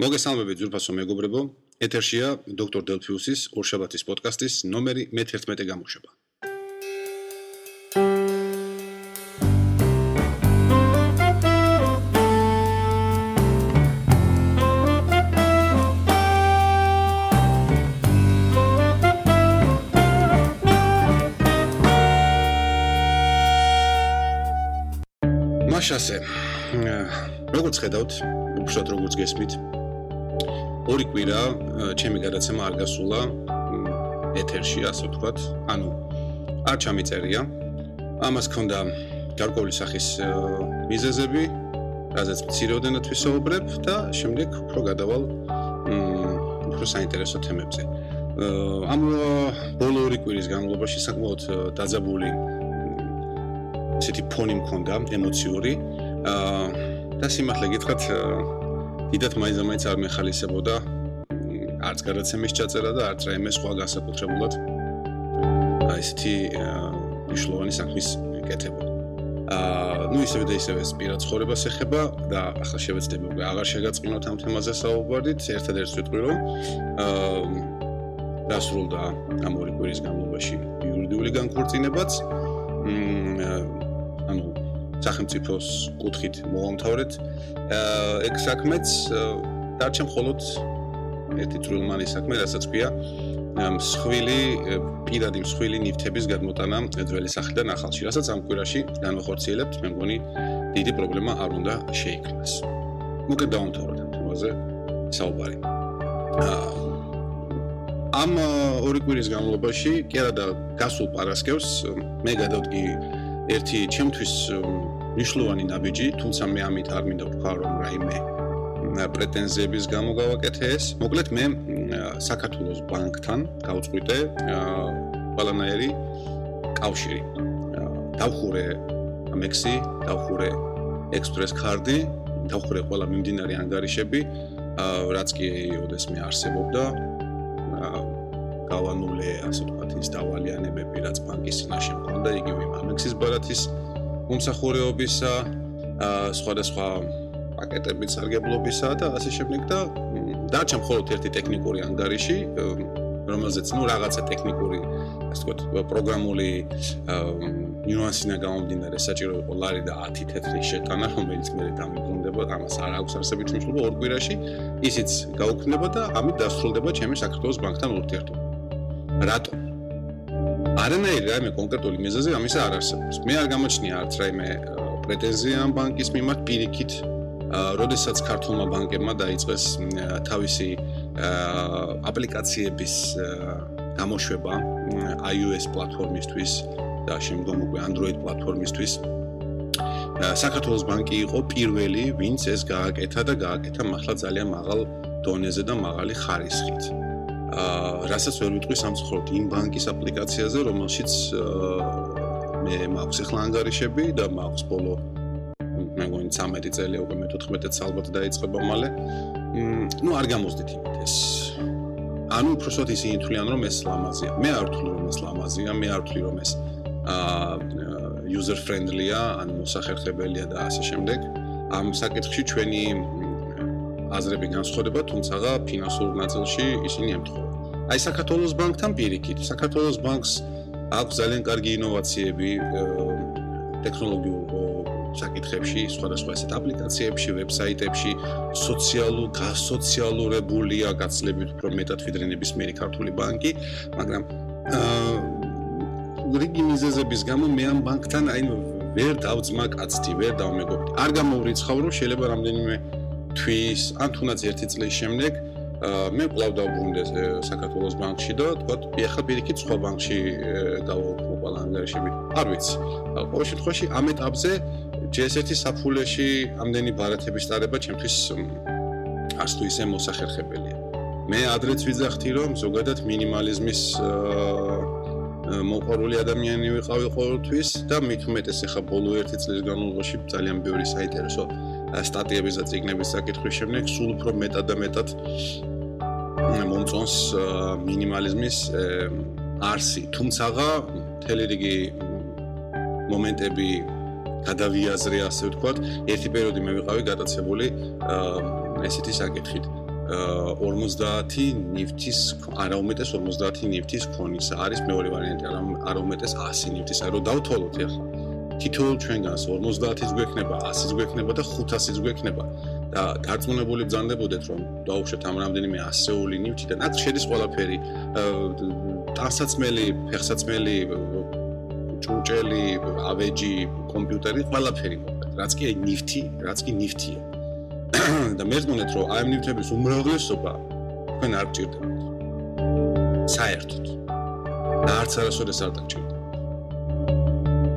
მოგესალმებით ძურფასო მეგობრებო. ეთერშია დოქტორ დელფიუსის ორშაბათის პოდკასტის ნომერი მე-11 გამოშვება. მაშასე. როგორც ხედავთ, უბრალოდ როგორც გესმით, ორი კვირა ჩემი გადაცემა არ გასულა ეთერში, ასე ვთქვათ. ანუ არ ჩამიწერია. ამას ქონდა გარკვეული სახის მიზეზები, რაზეც მცირეოდენად ვისაუბრებ და შემდეგ უფრო გადავალ უფრო საინტერესო თემებზე. ამ ბოლო ორი კვირის განმავლობაში საკმაოდ დაძაბული ესეთი ფონი მქონდა ემოციური. აა და სიმართლე გითხრათ, დიდათ მაინც არ მეხალისებოდა არც გადაცემის ჩაწერა და არც რაიმე სხვა განსაკუთრებულად აი ესეთი მნიშვნელოვანი საქმის კეთება. აა ნუ ისევე და ისევე სპირა ცხოვრებას ეხება და ახლა შევეცდები უკვე აღარ შეგაწყინოთ ამ თემაზე საუბარით, ერთადერთი ვიტყვი რომ აა დასრულდა ამ ორი კვირის განმავლობაში იურიდიული განქორწინებაც. მ ანუ სახელმწიფოს კუთხით მოვამთავრეთ ეგ საქმეც დარჩა მხოლოდ ერთი წვრილმანი საქმე, რასაც ქვია მსხვილი პირადი მსხვილი ნივთების გადმოტანა ძველი სახლიდან ახალში, რასაც ამ კვირაში განვახორციელებთ, მე მგონი დიდი პრობლემა არ უნდა შეიქმნას. მოკლედ დავამთავროთ ამ თემაზე საუბარი. ამ ორი კვირის განმავლობაში კი არა და გასულ პარასკევს მე გადავდგი ერთი ჩემთვის მნიშვნელოვანი ნაბიჯი, თუმცა მე ამით არ მინდა ვთქვა რომ რაიმე პრეტენზიების გამო გავაკეთე ეს. მოკლედ მე საქართველოს ბანკთან გავწყვიტე ყველანაირი კავშირი. დავხურე ამექსი, დავხურე ექსპრეს კარდი, დავხურე ყველა მიმდინარე ანგარიშები, რაც კი ოდესმე არსებობდა. გავანულე ასე ვთქვათ ის დავალიანებები, რაც ბანკის წინაშე მქონდა, იგივე ამექსის ბარათის მომსახურეობისა, სხვადასხვა პაკეტების სარგებლობისა და ასე შემდეგ და დარჩა მხოლოდ ერთი ტექნიკური ანგარიში, რომელზეც ნუ რაღაცა ტექნიკური, ასე ვთქვათ, პროგრამული ნიუანსინა გამომდინარე საჭირო იყო ლარი და 10 თეთრი შეტანა, რომელიც მე დამიბრუნდება, ამას არ აქვს არსებითი მნიშვნელობა ორ კვირაში, ისიც გაუქმდება და ამით დასრულდება ჩემი საქართველოს ბანკთან ურთიერთობა. რატო? არანაირი რაიმე კონკრეტული მიზეზი ამისა არ არსებობს. მე არ გამოჩნია არც რაიმე პრეტენზია ამ ბანკის მიმართ პირიქით. როდესაც ქართულმა ბანკებმა დაიწყეს თავისი აპლიკაციების გამოშვება iOS პლატფორმისთვის და შემდგომ უკვე Android პლატფორმისთვის. საქართველოს ბანკი იყო პირველი, ვინც ეს გააკეთა და გააკეთა მართლა ძალიან მაღალ დონეზე და მაღალი ხარისხით. აა, რასაც ვერ ვიტყვი სამწუხაროდ იმ ბანკის აპლიკაციაზე, რომელშიც მე მაქვს ახლა ანგარიშები და მაქვს ბოლო მე მგონი 13 წელი უკვე მე 14 წელს ალბათ დაიწყება მალე. მ ნუ არ გამოსდით იმით ეს. ანუ უბრალოდ ისინი თვლიან რომ ეს ლამაზია. მე არ ვთვლი რომ ეს ლამაზია, მე არ ვთვლი რომ ეს აა user friendly-ა, ანუ მოსახერხებელია და ასე შემდეგ. ამ საკითხში ჩვენი აზრები განსხვავდება, თუმცა ფინანსურ ნაწილში ისინი ემთხვევა. აი საქართველოს ბანკთან პირიქით, საქართველოს ბანკს აქვს ძალიან კარგი ინოვაციები ტექნოლოგიურ საკითხებში, სხვადასხვა ესეთ აპლიკაციებში, ვებსაიტებში, სოციალურ გასოციალურებულია გაცლებით უფრო მეტად ვიდრე ნებისმიერი ქართული ბანკი, მაგრამ აა რიგი მიზეზების გამო მე ამ ბანკთან აი ვერ დავძმა კაცთი, ვერ დავმეგობდი. არ გამოვრიცხავ რომ შეიძლება რამდენიმე თვის ან თუნდაც ერთი წლის შემდეგ მე კვლავ დავბრუნდე საქართველოს ბანკში და თქვა ახლა პირიქით სხვა ბანკში დავაუყრო ყველანაირში. არ ვიცი. ყოველ შემთხვევაში ამ ეტაპზე GS1 საფულეში ამდენი ბარათების დარება ჩემთვის არც თუ ისე მოსახერხებელია. მე ადრეც ვიძახთი რომ ზოგადად მინიმალიზმის მოყარული ადამიანი ვიყავი ყოველთვის და მით უმეტეს ახლა ბოლო ერთი წლის განმავლობაში ძალიან ბევრი საინტერესო სტატიების და ციგნების საკითხის შემდეგ სულ უფრო მეტად და მეტად მომწონს მინიმალიზმის არსი. თუმცა მთელი რიგი მომენტები გადავიაზრე ასე ვთქვათ, ერთი პერიოდი მე ვიყავი გადაცებული ესეთი საკითხით. 50 ნივთის არა უმეტეს 50 ნივთის ქონისა არის მეორე ვარიანტი არა უმეტეს 100 ნივთის აი რომ დავთვალოთ ახლა თითოეულ ჩვენგანს 50-ის გვექნება 100-ის გვექნება და 500-ის გვექნება და დარწმუნებული ბრძანდებოდეთ რომ დაუშვათ ამ რამდენიმე ასეული ნივთი და ნაც შედის ყველაფერი ტანსაცმელი, ფეხსაცმელი, ჭურჭელი, ავეჯი, კომპიუტერი, ყველაფერი მოკლედ. რაც კი ნივთი, რაც კი ნივთია. და მე მგონია რომ აი ნივთების უმრავლესობა თქვენ არ ჭირდებათ. საერთოდ. და არც არასოდეს არ დაჭირდებათ.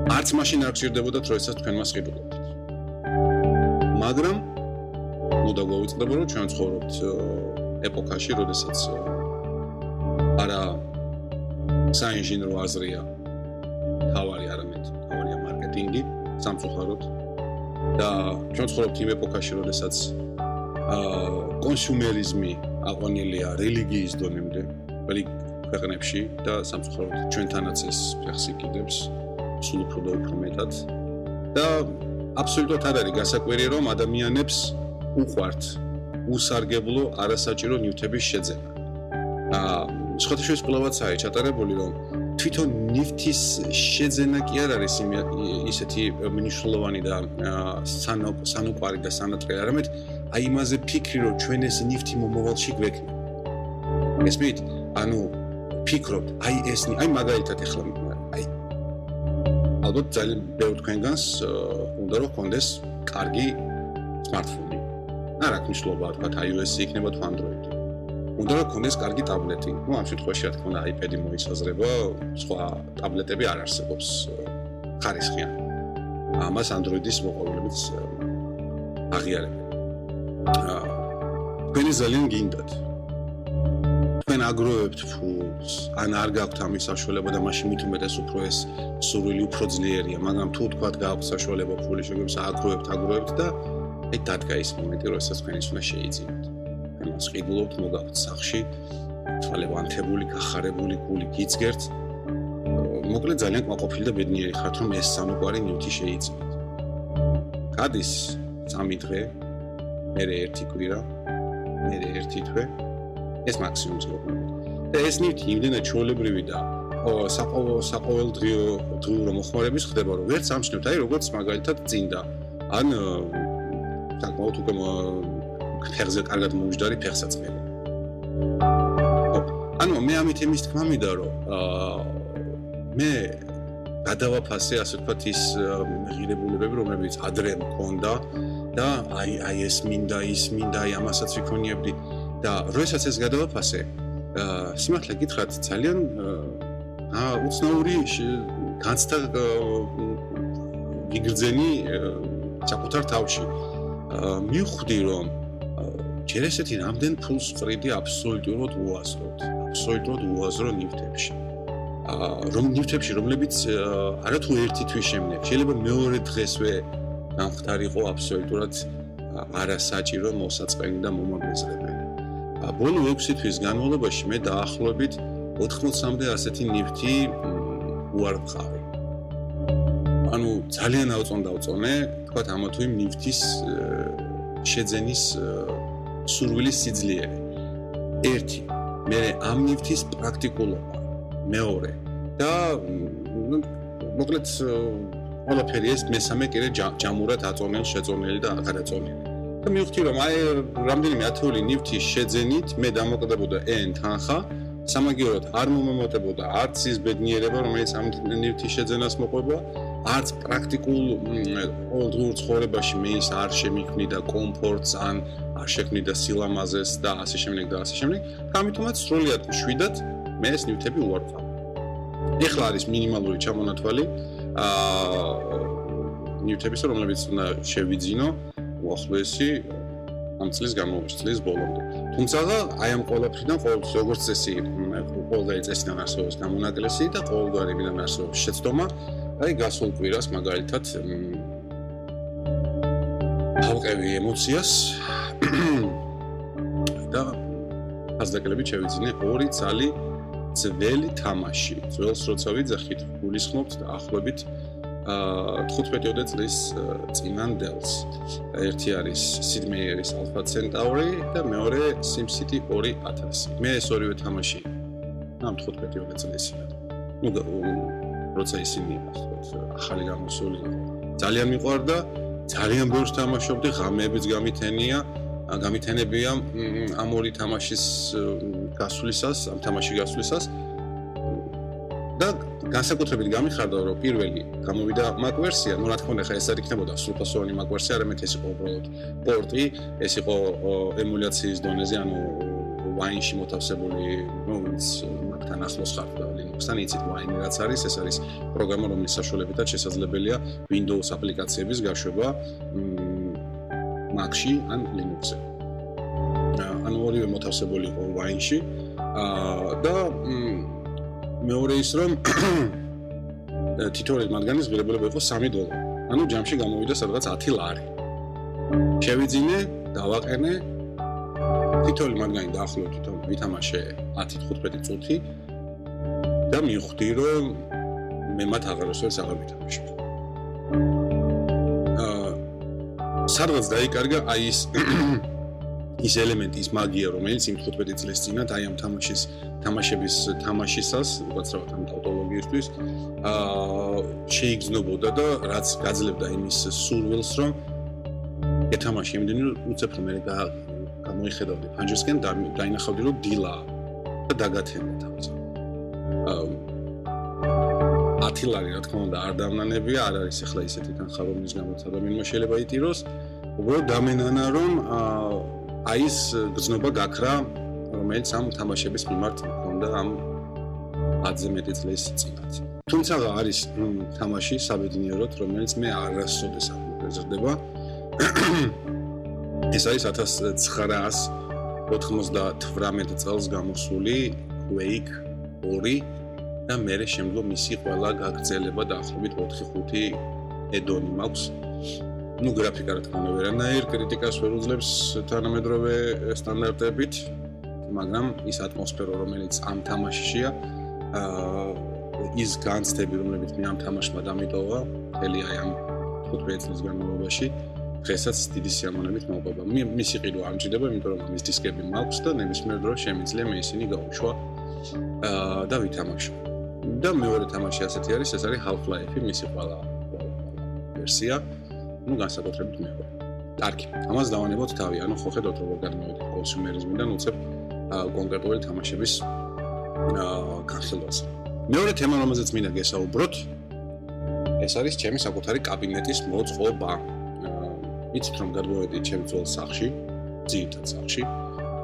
არც მაშინ არ ჭირდებოდათ, როდესაც თქვენ მას ღირებულებთ. მაგრამ ნუ დაგვაუწყდება რომ ჩვენ ცხოვრობთ ეპოქაში, როდესაც არა საინჟინრო აზრია თავარი არამედ თავარია მარკეტინგი სამწუხაროდ და ჩვენ ცხოვრობთ იმ ეპოქაში, როდესაც აა კონსუმერიზმი აყვანილია რელიგიის დონემდე ყველი ქვეყნებში და სამწუხაროდ ჩვენთანაც ეს ფეხს იკიდებს სულ უფრო და უფრო მეტად და აბსოლუტურად არ არის გასაკვირი რომ ადამიანებს უყვართ უსარგებლო არასაჭირო ნივთების შეძენა. აა შეხოთშეს კლავაცაა ჩატარებული რომ თვითონ ნიფტის შეძენა კი არ არის ისეთი მნიშვნელოვანი და სანუკვარი და სანატრე არამედ აი იმაზე ფიქრი რომ ჩვენ ეს ნიფტი მომავალში გვექნება. ესმით, ანუ ფიქრობთ, აი ეს აი მაგალითად ახლა აი ალბათ ძალიან ბევრ თქვენგანს უნდა რომ კონდეს კარგი smartphone. არა, მნიშვნელობა თქვა iOS-ი იქნება თუ Android-ი. უნდა რომ კონდეს კარგი ტაბლეტი. ну, ამ შემთხვევაში რა თქმა უნდა, iPad-ი მოისაზრება, სხვა ტაბლეტები არ არსებობს ხარისხიან. ამას Android-ის მოყოლებიც აღიარებენ. აა თქვენი ძალიან გინდათ. თქვენ აგროვებთ ფულს, ან არ გაქვთ ამის საშუალება და მაშინ მით უმეტეს უფრო ეს სურვილი უფრო ძლიერია, მაგრამ თუ თქვა გაქვთ საშუალება ფული შეგვიმს აგროვებთ, აგროვებთ და აი დადგა ის მომენტი, როდესაც თქვენ ის უნდა შეიძინოთ. ამას ყიდულობთ მოგაქვთ სახში, თვალებანთებული, გახარებული გული გიძგერთ. მოკლედ ძალიან კმაყოფილი და ბედნიერი ხართ, რომ ეს სამოკვარი ნივთი შეიძინოთ. გადის სამი დღე, მერე ერთი კვირა, მერე ერთი თვე. ეს მაქსიმუმს მოგვიყვება. და ეს ნივთი იმდენად ჩოლებრივი და საყოველთაო საყოველთაო დღიურო მოხმარების ხდება, რომ ვერც ამჩნევთ, აი როგორც მაგალითად წინდა. ან საკმაოდ უკვე ფეხზე კარგად მომჯდარი ფეხსაცმელი. ანუ მე ამით იმის თქმა მინდა რომ აა მე გადავაფასე ასე ვთქვათ ის ღირებულებები რომლებიც ადრე მქონდა და აი აი ეს მინდა ის მინდა აი ამასაც ვიქონიებდი და როდესაც ეს გადავაფასე, სიმართლე გითხრათ, ძალიან უცნაური განცდა გიგრძენი საკუთარ თავში. მივხვდი რომ ჯერ ესეთი რამდენ ფულს წრიდი აბსოლუტურად უაზროდ, აბსოლუტურად უაზრო ნივთებში. აა რომ ნივთებში, რომლებიც არა თუ ერთი თვის შემდეგ, შეიძლება მეორე დღესვე გამختارიყო აბსოლუტურად არასაჭირო მოსაწყენი და მომაგრესებელი. ბოლო 6 თვის განმავლობაში მე დაახლოებით 80-მდე ასეთი ნივთი უარყავი ანუ ძალიან აუწონდა უწონე თქვა ამა თუ იმ ნივთის შეძენის სურვილის სიძლიერე. ერთი. მე ამ ნივთის პრაქტიკულობა. მეორე. და მოკლედ ყველაფერი ეს მესამე კიდე ჯამურად აწონელ შეწონელი და აღარაწონელი. და მივხვდი რომ აი რამდენიმე ათეული ნივთის შეძენით მე დამოკიდებოდა n თანხა სამაგიეროდ არ მომემატებოდა არც ის ბედნიერება რომელიც ამ ნივთის შეძენას მოყვება არც პრაქტიკულ ყოველდღიურ ცხოვრებაში მე ის არ შემიქმნიდა კომფორტს ან არ შექმნიდა სილამაზეს და ასე შემდეგ და ასე შემდეგ. ამიტომაც სრულად შვიდად მე ეს ნივთები უარყავ. ეხლა არის მინიმალური ჩამონათვალი აა ნივთების რომლებიც უნდა შევიძინო უახლოესი ამ წლის განმავლობაში წლის ბოლომდე. თუმცა აი ამ ყველაფრიდან ყოველთვის როგორც წესი ყოველდღე წესიდან არსებობს გამონაკლისი და ყოველგვარი მიდან არსებობს შეცდომა აი გასულ კვირას მაგალითად ავყევი ემოციას და ასდაკლებით შევიძინე ორი ცალი ძველი თამაში. ძველს როცა ვიძახით, გულისხმობთ და ახლობით აა 15-ოდე წლის წინანდელს. ერთი არის Meier's Alpha Centauri და მეორე SimCity 2000. მე ეს ორივე თამაში ამ 15-ოდე წლის. ნუ როცა ისინი ახალი გამოსული ძალიან მიყვარდა, ძალიან ბევრს თამაშობდი, ღამეებიც გამითენია. გამითენებია ამ ორი თამაშის გასვლისას, ამ თამაში გასვლისას. განსაკუთრებით გამიხარდა რომ პირველი გამოვიდა Mac ვერსია, ну რა თქმა უნდა ხა ეს არ იქნებოდა სრულფასოვანი Mac ვერსია, არამედ ეს იყო უბრალოდ პორტი, ეს იყო ემულაციის დონეზე, ანუ Wine-ში მოთავსებული, რომელიც Mac-თან ახლოს ხარ და Linux-თან იცით Wine რაც არის, ეს არის პროგრამა, რომლის საშუალებითაც შესაძლებელია Windows აპლიკაციების გაშვება Mac-ში ან Linux-ზე. ანუ ორივე მოთავსებული იყო Wine-ში. აა და მეორე ის რომ თითოეული მათგანის ღირებულება იყო 3 დოლარი. ანუ ჯამში გამოვიდა სადღაც 10 ლარი. შევიძინე, დავაყენე თითოეული მათგანი დაახლოებით თვითონ ვითამაშე 10-15 წუთი და მივხვდი რომ მე მათ აღაროსებს აღარ ვითამაშე. აა სადღაც დაიკარგა აი ეს ის ელემენტი, ის მაგია, რომელიც იმ 15 წლის წინათ აი ამ თამაშის თამაშების თამაშისას, უბრალოდ ამ ტაუტოლოგიისთვის აა შეიგზნობოდა და რაც გაძლევდა იმის სურვილს, რომ ეთამაში იმდენი უცებ რომ მე გამოიხედავდი ფანჯისკენ და დაინახავდი რომ დილა და დაგათენდა თავს. აა ათილარი რა თქმა უნდა არ დამნანებია, არ არის ახლა ისეთი თანხა რომლის გამოც ადამიანმა შეიძლება იტიროს. უბრალოდ დამენანა რომ აა აი ეს გზნობა გაქრა, რომელიც ამ თამაშების მიმართ მქონდა ამ 10-ზე მეტი წლის წინათ. თუმცა არის თამაში საბედნიეროდ, რომელიც მე არასოდეს აღზრდება. ეს არის 1998 წელს გამოსული Quake 2 და მე შემდგომ მისი ყველა გაგრძელება დაახლოებით 4-5 ედონი მაქვს. ну გრაფიკა რა თქმა უნდა ვერანაირ კრიტიკას ვერ უძლებს თანამედროვე სტანდარტებით მაგრამ ის ატმოსფერო რომელიც ამ თამაშშია აა ის განცდები რომლებიც მე ამ თამაშმა დამიტოვა მთელი აი ამ 15 წლის განმავლობაში დღესაც დიდი სიამონებით მოყვება. მისი ყიდვა არ მჭირდება, იმიტომ რომ მის დისკები მაქვს და ნებისმიერ დროს შემიძლია მე ისინი გავუშვა აა და ვითამაშო. და მეორე თამაში ასეთი არის, ეს არის Half-Life-ი, მისი ყველა ვერსია. აა ну განსაკუთრებით მე ვარ. კარგი. ამას დავანებოთ თავი, ანუ ხო ხედავთ როგორ გადმოვიდეთ კონსუმერიზმიდან უცებ კონკრეტული თამაშების აა განხილვაზე. მეორე თემა რომელზეც მინდა გესაუბროთ ეს არის ჩემი საკუთარი კაბინეტის მოწყობა. იცით რომ გადმოვედი ჩემს ძველ სახლში, ძირითად სახლში,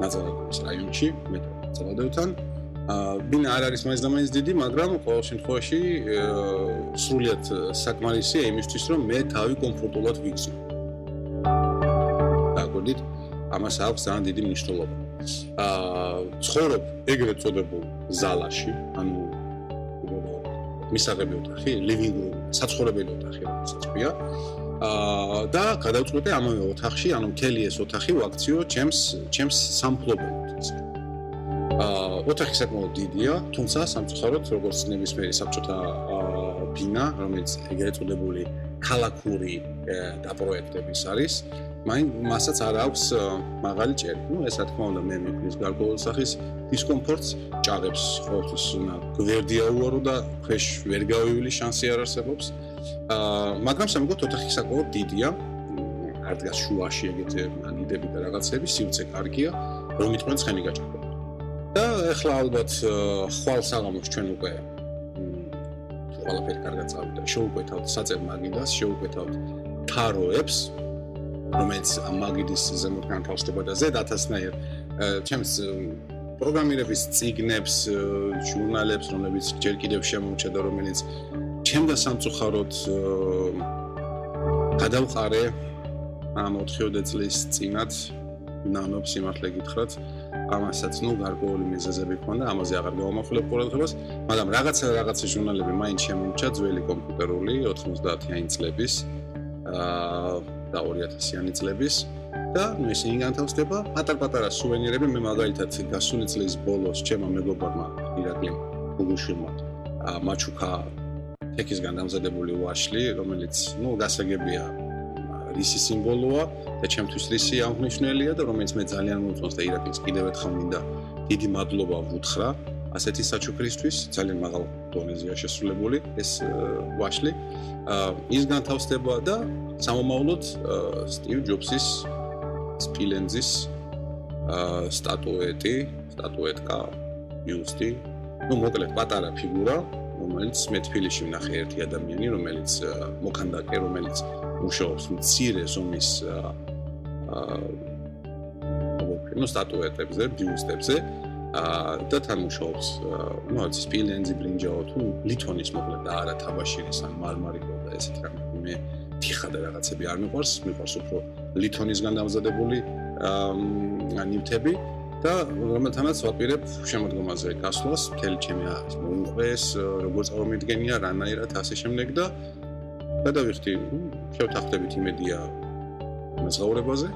ნაზარეთის რაიონში, მეტრო ნაზარეთთან. ბინა არ არის მაინც და მაინც დიდი, მაგრამ ყოველ შემთხვევაში სრულიად საკმარისია იმისთვის, რომ მე თავი კომფორტულად ვიქცე. დაგვიდით, ამას აქვს ძალიან დიდი მნიშვნელობა. აა ცხოვრობ ეგრეთ წოდებულ ზალაში, ანუ მისაღები ოთახი, living room, საცხოვრებელი ოთახი, რასაც ქვია. აა და გადავწყვეტე ამავე ოთახში, ანუ მთელი ეს ოთახი ვაქციო ჩემს ჩემს სამფლობელოდ. აა ოთახი საკმაოდ დიდია, თუმცა სამწუხაროდ როგორც ნებისმიერი საბჭოთა ბინა, რომელიც ეგრეთ წოდებული ქალაქური დაპროექტების არის, მაინ მასაც არ აქვს მაღალი ჭერი. ნუ ეს რა თქმა უნდა მე მეკნის გარკვეულ სახის დისკომფორტს ჭაღებს ყოველთვის უნდა გვერდია უარო და ქვეშ ვერ გავივილი შანსი არ არსებობს. აა მაგრამ სამგოთ ოთახი საკმაოდ დიდია. არ დგას შუაში ეგეთ მაგიდები და რაღაცები, სივრცე კარგია, რომ იტყვენ ცხენი გაჭირდება. და ახლა ალბათ ხვალ საღამოს ჩვენ უკვე ყველაფერი კარგად წავიდა. შეუკვეთავთ საწერ მაგიდას, შეუკვეთავთ თაროებს, რომელიც მაგიდის ზემოთ განთავსდება და ზედ 1000-ნაირ ჩემს პროგრამირების ციგნებს, ჟურნალებს, რომლებიც ჯერ კიდევ შემოჩა და რომელიც ჩემდა სამწუხაროდ გადავყარე ამ 4 წლის წინათ ნანობს იმართლე გითხრათ ამასაც ნუ გარკვეული მიზეზები ქონდა, ამაზე აღარ გავამახვილებ ყურადღებას, მაგრამ რაღაცა რაღაცა ჟურნალები მაინც შემოჩა ძველი კომპიუტერული 90-იანი წლების აა და 2000-იანი წლების. და ნუ ისინი განთავსდება. პატარ-პატარა სუვენირები მე მაგალითად გასული წლის ბოლოს ჩემო მეგობარმა ირაკლი გუგუშვილმა აა მაჩუკა ტექისგან დამზადებული ვაშლი, რომელიც, ну, გასაგებია რისი სიმბოლოა და ჩემთვის რისი აღნიშნულია და რომელიც მე ძალიან მომწონს და ირაკლის კიდევ ერთხელ მინდა დიდი მადლობა ვუთხრა ასეთი საჩუქრისთვის ძალიან მაღალ დონეზეა შესრულებული ეს ვაშლი. ის განთავსდება და სამომავლოდ სტივ ჯობსის სპილენზის სტატუეტი, სტატუეტკა, ბიუსტი, ну, მოკლედ პატარა ფიგურა, რომელიც მე თბილისში ვნახე ერთი ადამიანი, რომელიც მოქანდაკე, რომელიც მუშაობს მცირე ზომის ну სტატუეტებზე, ბიუსტებზე და თან მუშაობს ну ეს სპილენძი, ბრინჯაო თუ ლითონის მოკლედ და არა თაბაშირის ან მარმარილო და ესეთი რამე მე ფიხა და რაღაცები არ მიყვარს, მიყვარს უფრო ლითონისგან დამზადებული ნივთები და რომელთანაც ვაპირებ შემოდგომაზე გასვლას, მთელი ჩემი მოუყვეს, როგორ წარმოვიდგენია, რანაირად ასე შემდეგ და გადავიხდი, შევთანხმდებით იმედია მასაურებაზე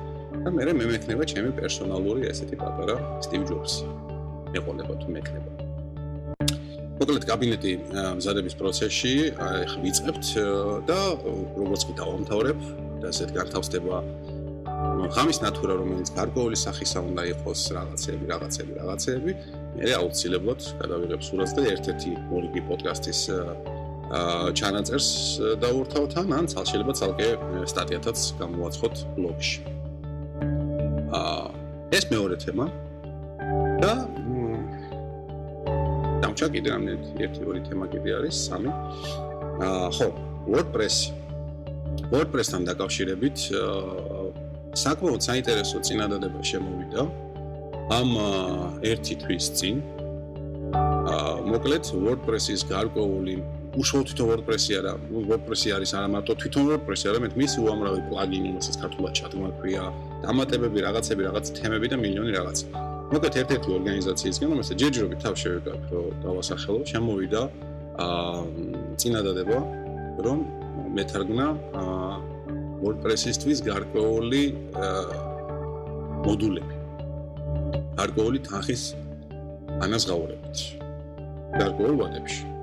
და მე მე მექნება ჩემი პერსონალური ესეთი პატარა სტივ ჯობსი. ეყოლება თუ მექნება. მოკლედ კაბინეტი მზადების პროცესში ახლა ვიწყებთ და როგორც კი დავამთავრებ და ესეთ განთავსდება ხამის ნატურა რომელიც გარკვეული სახისა უნდა იყოს რაღაცები რაღაცები რაღაცები მე აუცილებლად გადავიღებ სურათს და ერთ-ერთი ორი პოდკასტის ჩანაწერს დავურთავთ ან ან შეიძლება ცალკე სტატიათაც გამოვაცხოთ ბლოგში. აა ეს მეორე თემა და დამჭა კიდე რამდენი ერთი ორი თემა კიდე არის სამი. აა ხო, WordPress. WordPress-თან დაკავშირებით აა საკმაოდ საინტერესო წინადადება შემოვიდა ამ ერთი თვის წინ. აა მოკლედ WordPress-ის გარკვეული უშუალოდ თვითონ WordPress-ი არა, WordPress-ი არის არა მარტო თვითონ WordPress-ი, არამედ მისი უამრავი პლაგინი, რომელსაც ქართულად ჩატმა ქვია, დამატებები, რაღაცები, რაღაც თემები და მილიონი რაღაც. მოკლედ ერთ-ერთი ორგანიზაციისგან, რომელსაც ჯერჯერობით თავ შევეკავ, რომ დავასახელო, შემოვიდა აა წინადადება, რომ მეთარგმნა აა WordPress-ისთვის გარკვეული აა მოდულები. გარკვეული თანხის ანაზღაურებით. გარკვეულ ვადებში.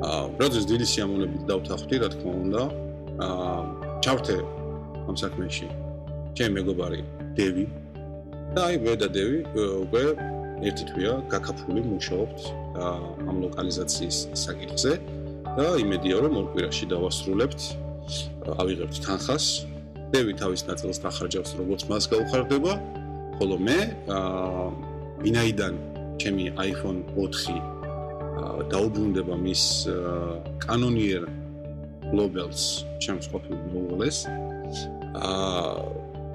აა პროცეს დიდი სიამოვნებით დავთანხმდი, რა თქმა უნდა. აა ჩავრთე ამ საქმეში. ჩემი მეგობარი დევი და აი მე და დევი უკვე ერთი თვეა გაკაფული მუშაობთ ამ ლოკალიზაციის საკითხზე და იმედია რომ ორ კვირაში დავასრულებთ ავიღებთ თანხას დევი თავის ნაწილს დახარჯავს როგორც მას გაუხარდება ხოლო მე აა ვინაიდან ჩემი iPhone 4 დაუბრუნდება მის კანონიერ globals ჩემს ყოფილ მოვლეს აა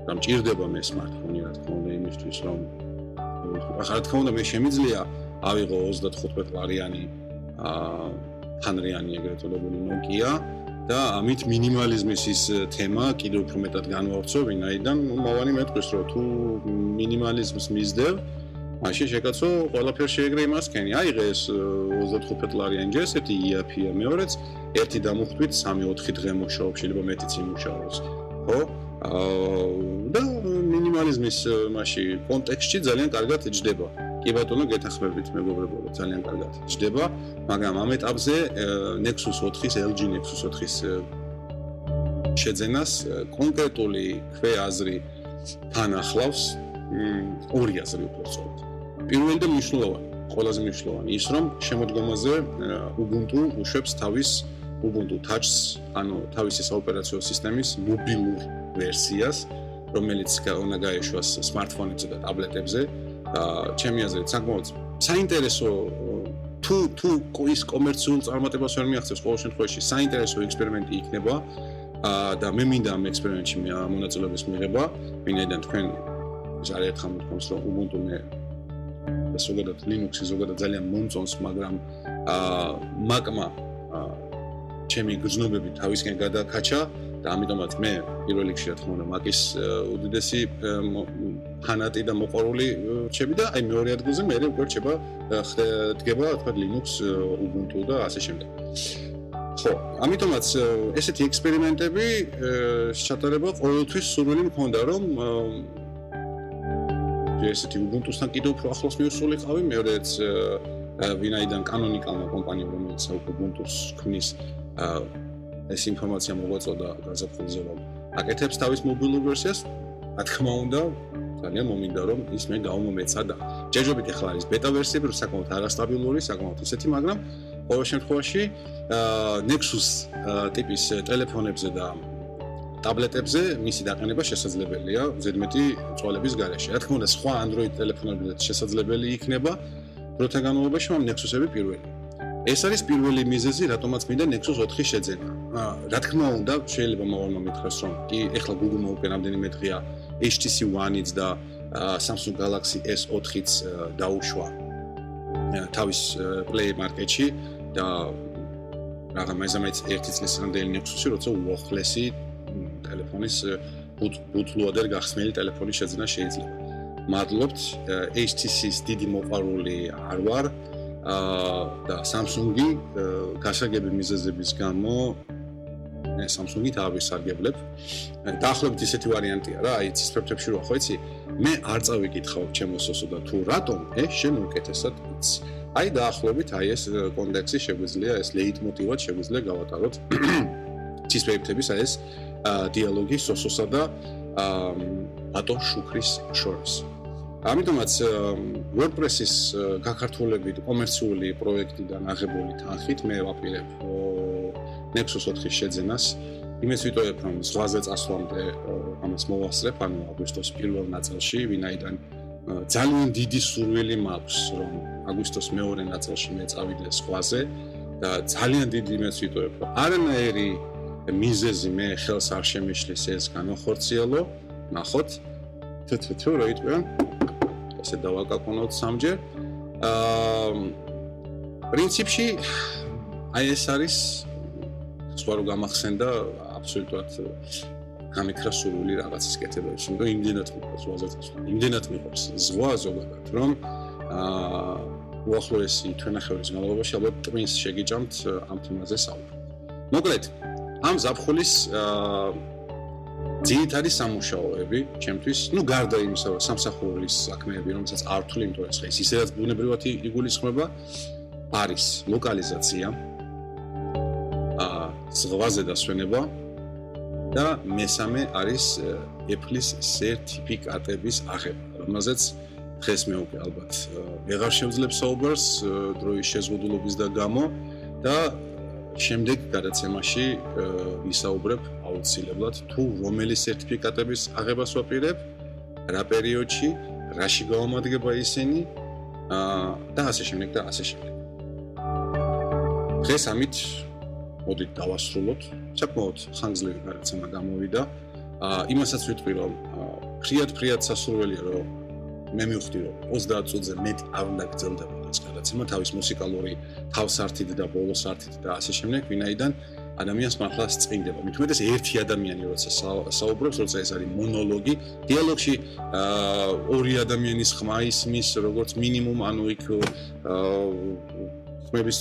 გამჭირდება მე smartphone-ი რა თქმა უნდა იმისთვის რომ ახლა რა თქმა უნდა მე შემიძლია ავიღო 35 ლარიანი აა თანრიანი ეგრეთ წოდებული Nokia და ამით მინიმალიზმის ის თემა კიდევ უფრო მეტად განვავრცო ვინაიდან მოვანი მეთქვის რომ თუ მინიმალიზმს მისდევ მაშინ შეკაცო ყველაფერში ეგრე იმას ქენი. აიღე ეს 25 ლარიანი ჯერ ესეთი იაფია მეორეც ერთი დამოხვით 3-4 დღე მუშაობს, შეიძლება მეტიც იმუშაოს. ხო? აა და მინიმალიზმის მასში კონტექსტში ძალიან კარგად ჯდება. კი ბატონო, გეთახმებით მეგობრებო, ძალიან კარგად ჯდება, მაგრამ ამ ეტაპზე Nexus 4-ის LG Nexus 4-ის შეძენას კონკრეტული ქვეაზრი თან ახლავს ორი აზრი უფრო სწორად. პირველი და მნიშვნელოვანი, ყველაზე მნიშვნელოვანი ის რომ შემოდგომაზე Ubuntu უშვებს თავის Ubuntu Touch-ს, ანუ თავისი საოპერაციო სისტემის მობილურ ვერსიას, რომელიც უნდა გაეშვას smartphone-ებზე და და ჩემი აზრით საკმაოდ საინტერესო თუ თუ ის კომერციულ წარმატებას ვერ მიაღწევს ყოველ შემთხვევაში საინტერესო ექსპერიმენტი იქნება და მე მინდა ამ ექსპერიმენტში მონაწილეობის მიღება, ვინაიდან თქვენ ზარეთ ხომ თქოს რომ Ubuntu მე და ზოგადად Linux-ი ზოგადად ძალიან მომწონს, მაგრამ აა Mac-მა ჩემი გრძნობები თავისკენ გადაკაჩა და ამიტომაც მე პირველ რიგში რა თქმა უნდა Mac-ის უდიდესი ფანატი და მოყვარული რჩები და აი მეორე ადგილზე მე უკვე რჩება დგება თქვა Linux, Ubuntu და ასე შემდეგ. ხო, ამიტომაც ესეთი ექსპერიმენტები ჩატარება ყოველთვის სურვილი მქონდა რომ ესეთი Ubuntu-სთან კიდევ უფრო ახლოს მივსულიყავი, მეორეც ვინაიდან კანონიკალმა კომპანიამ რომელიც Ubuntu-ს ქმნის ეს ინფორმაცია მოგვაწოდა გაზაფხულზე რომ აკეთებს თავის მობილურ ვერსიას, რა თქმა უნდა, ძალიან მომინდა რომ ის მე გავმომეცა და ჯერჯერობით ახლა არის ბეტა ვერსიები, რომ საკმაოდ არასტაბილური, საკმაოდ ისეთი, მაგრამ ყოველ შემთხვევაში Nexus ტიპის ტელეფონებზე და ტაბლეტებზე მისი დაყენება შესაძლებელია ზედმეტი წვალების გარეშე. რა თქმა უნდა, სხვა Android ტელეფონებზე შესაძლებელი იქნება დროთა განმავლობაში, მაგრამ Nexus-ები პირველი. ეს არის პირველი მიზეზი, რატომაც მინდა Nexus 4 შეძენა. რა თქმა უნდა, შეიძლება მოვალმა მითხრას, რომ კი, ეხლა Google-მა უკვე რამდენიმე დღეა HTC One-იც და Samsung Galaxy S4-იც დაუშვა თავის Play Market-ში და რაღა მაიზამეც ერთი წლის რამდენი Nexus-ი, როცა უახლესი ტელეფონის ბუთლუადერ გახსნილი ტელეფონი შეძენა შეიძლება. მადლობთ HTC-ს დიდი მოყარული არ ვარ და Samsung-ი გასაგები მიზეზების გამო მე Samsung-ი დავისარგებლებ. დაახლოებით ისეთი ვარიანტია რა, აი ცისფერფებში რო ხო იცი, მე არ წავიკითხავ ჩემო სოსო და თუ რატომ ეს შენ უკეთესად იცი. აი დაახლოებით აი ეს კონტექსტი შეგვიძლია ეს ლეიტმოტივად შეგვიძლია გავატაროთ ცისფერფების აი ეს დიალოგი სოსოსა და ბატონ შუქრის შორის. ამიტომაც WordPress-ის გაქართულებით კომერციული პროექტიდან აღებული თანხით მე ვაპირებ Nexus 4-ის შეძენას. იმის ვიტყოდებ, რომ ზღვაზე წასვლამდე ამას მოვასწრებ, ანუ აგვისტოს პირველ ნაწილში, ვინაიდან ძალიან დიდი სურვილი მაქვს, რომ აგვისტოს მეორე ნაწილში მე წავიდე ზღვაზე და ძალიან დიდი იმის ვიტყოდებ, რომ არანაირი მიზეზი მე ხელს არ შემიშლის ეს განახორციელო. ნახოთ. თუ თუ თუ რა იტყვიან? ესე დავაკაკონოთ სამჯერ. აა პრინციპში აი ეს არის სხვა რო გამახსენდა აბსოლუტურად გამიქრა სურვილი რაღაცის კეთებაში. იმიტომ იმდენად მიყვარს წასვლა. იმდენად მიყვარს ზღვა ზოგადად, რომ აა უახლოესი თვენახევრის განმავლობაში ალბათ ტვინს შეგიჭამთ ამ თემაზე საუბარი. მოკლედ, ამ ზაფხულის ძირითადი სამუშაოები ჩემთვის, ну, გარდა იმისა, რომ სამსახურის საქმეები, რომელსაც არ ვთვლი, იმიტომ რომ ეს ისედაც ბუნებრივად იგულისხმება, არის ლოკალიზაცია, აა ზღვაზე დასვენება და მესამე არის Apple-ის სერტიფიკატების აღება, რომელზეც დღეს მე უკვე ალბათ ვეღარ შევძლებ საუბარს დროის შეზღუდულობის და გამო და შემდეგ გადაცემაში ვისაუბრებ აუცილებლად თუ რომელი სერტიფიკატების აღებას ვაპირებ, რა პერიოდში, რაში გამომადგება ისინი და ასე შემდეგ და ასე შემდეგ. დღეს ამით მოდით დავასრულოთ. საკმაოდ ხანგრძლივი გადაცემა გამოვიდა. აა იმასაც ვიტყვი რომ ფრიად ფრიად სასურველია რომ მე მივხვდი რომ 30 წუთზე მეტი არ უნდა გრძელდებოდა ეს გადაცემა თავის მუსიკალური თავსართით და ბოლოსართით და ასე შემდეგ, ვინაიდან ადამიანს მართლა სწინდება. უმეტეს ერთი ადამიანი როცა საუბრობს, როცა ეს არის მონოლოგი, დიალოგში აა ორი ადამიანის ხმა ისმის, როგორც მინიმუმ, ანუ იქ ხმების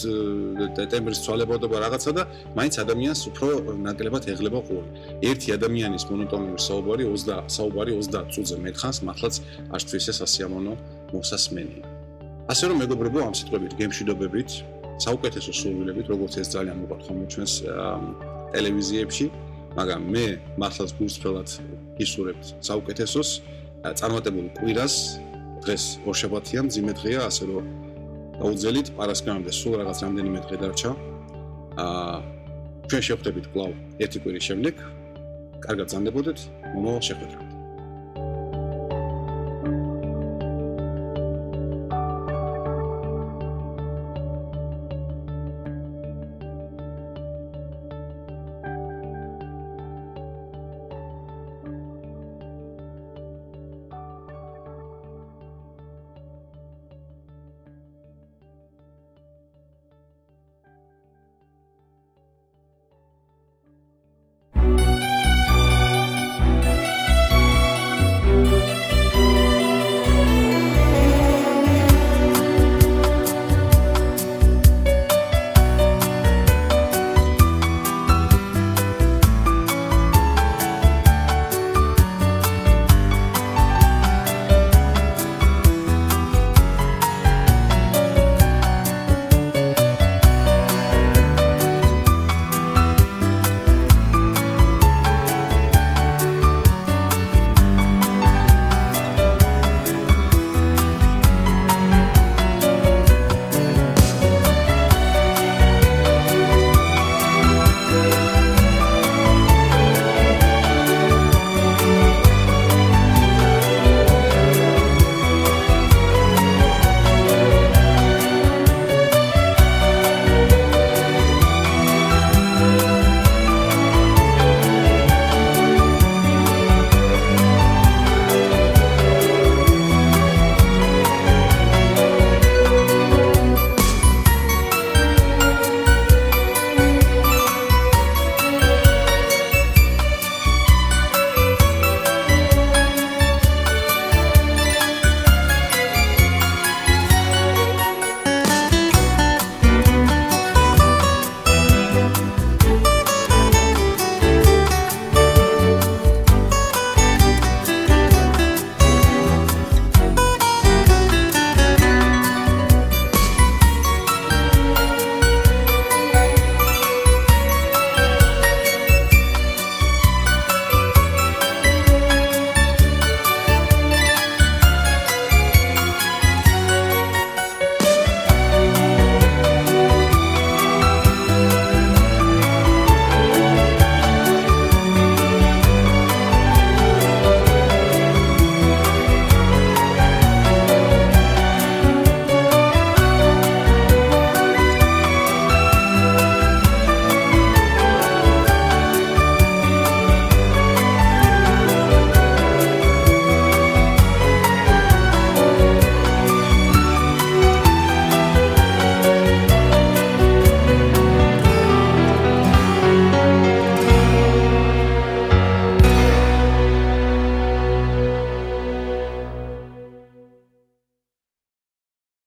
ტემბრის ცვალებადობა რაღაცა და მაინც ადამიანს უფრო ნაკლებად ეღლება ყური. ერთი ადამიანის მონოტონური საუბარი 20 საუბარი 30 წუთზე მეტხანს მართლაც არც ეს ასიამონო მოსასმენი. ასე რომ მეგობრებო, ამ სიტყვებით გემშვიდობებით, საუკეთესო სურვილებით, როგორც ეს ძალიან მოყვართ ხოლმე ჩვენს ტელევიზიებში, მაგრამ მე მართლაც გულწრფელად ისურებთ საუკეთესოს, წარმატებულ კვირას. დღეს ორშაბათია, მძიმე დღეა, ასე რომ დაუძელით პარასკამამდე სულ რაღაც რამდენიმე დღე დარჩა. აა ჩვენ შევხვდებით კვლავ ერთი კვირის შემდეგ. კარგად ზანდებოდეთ, მომავალ შეხვედრამდე.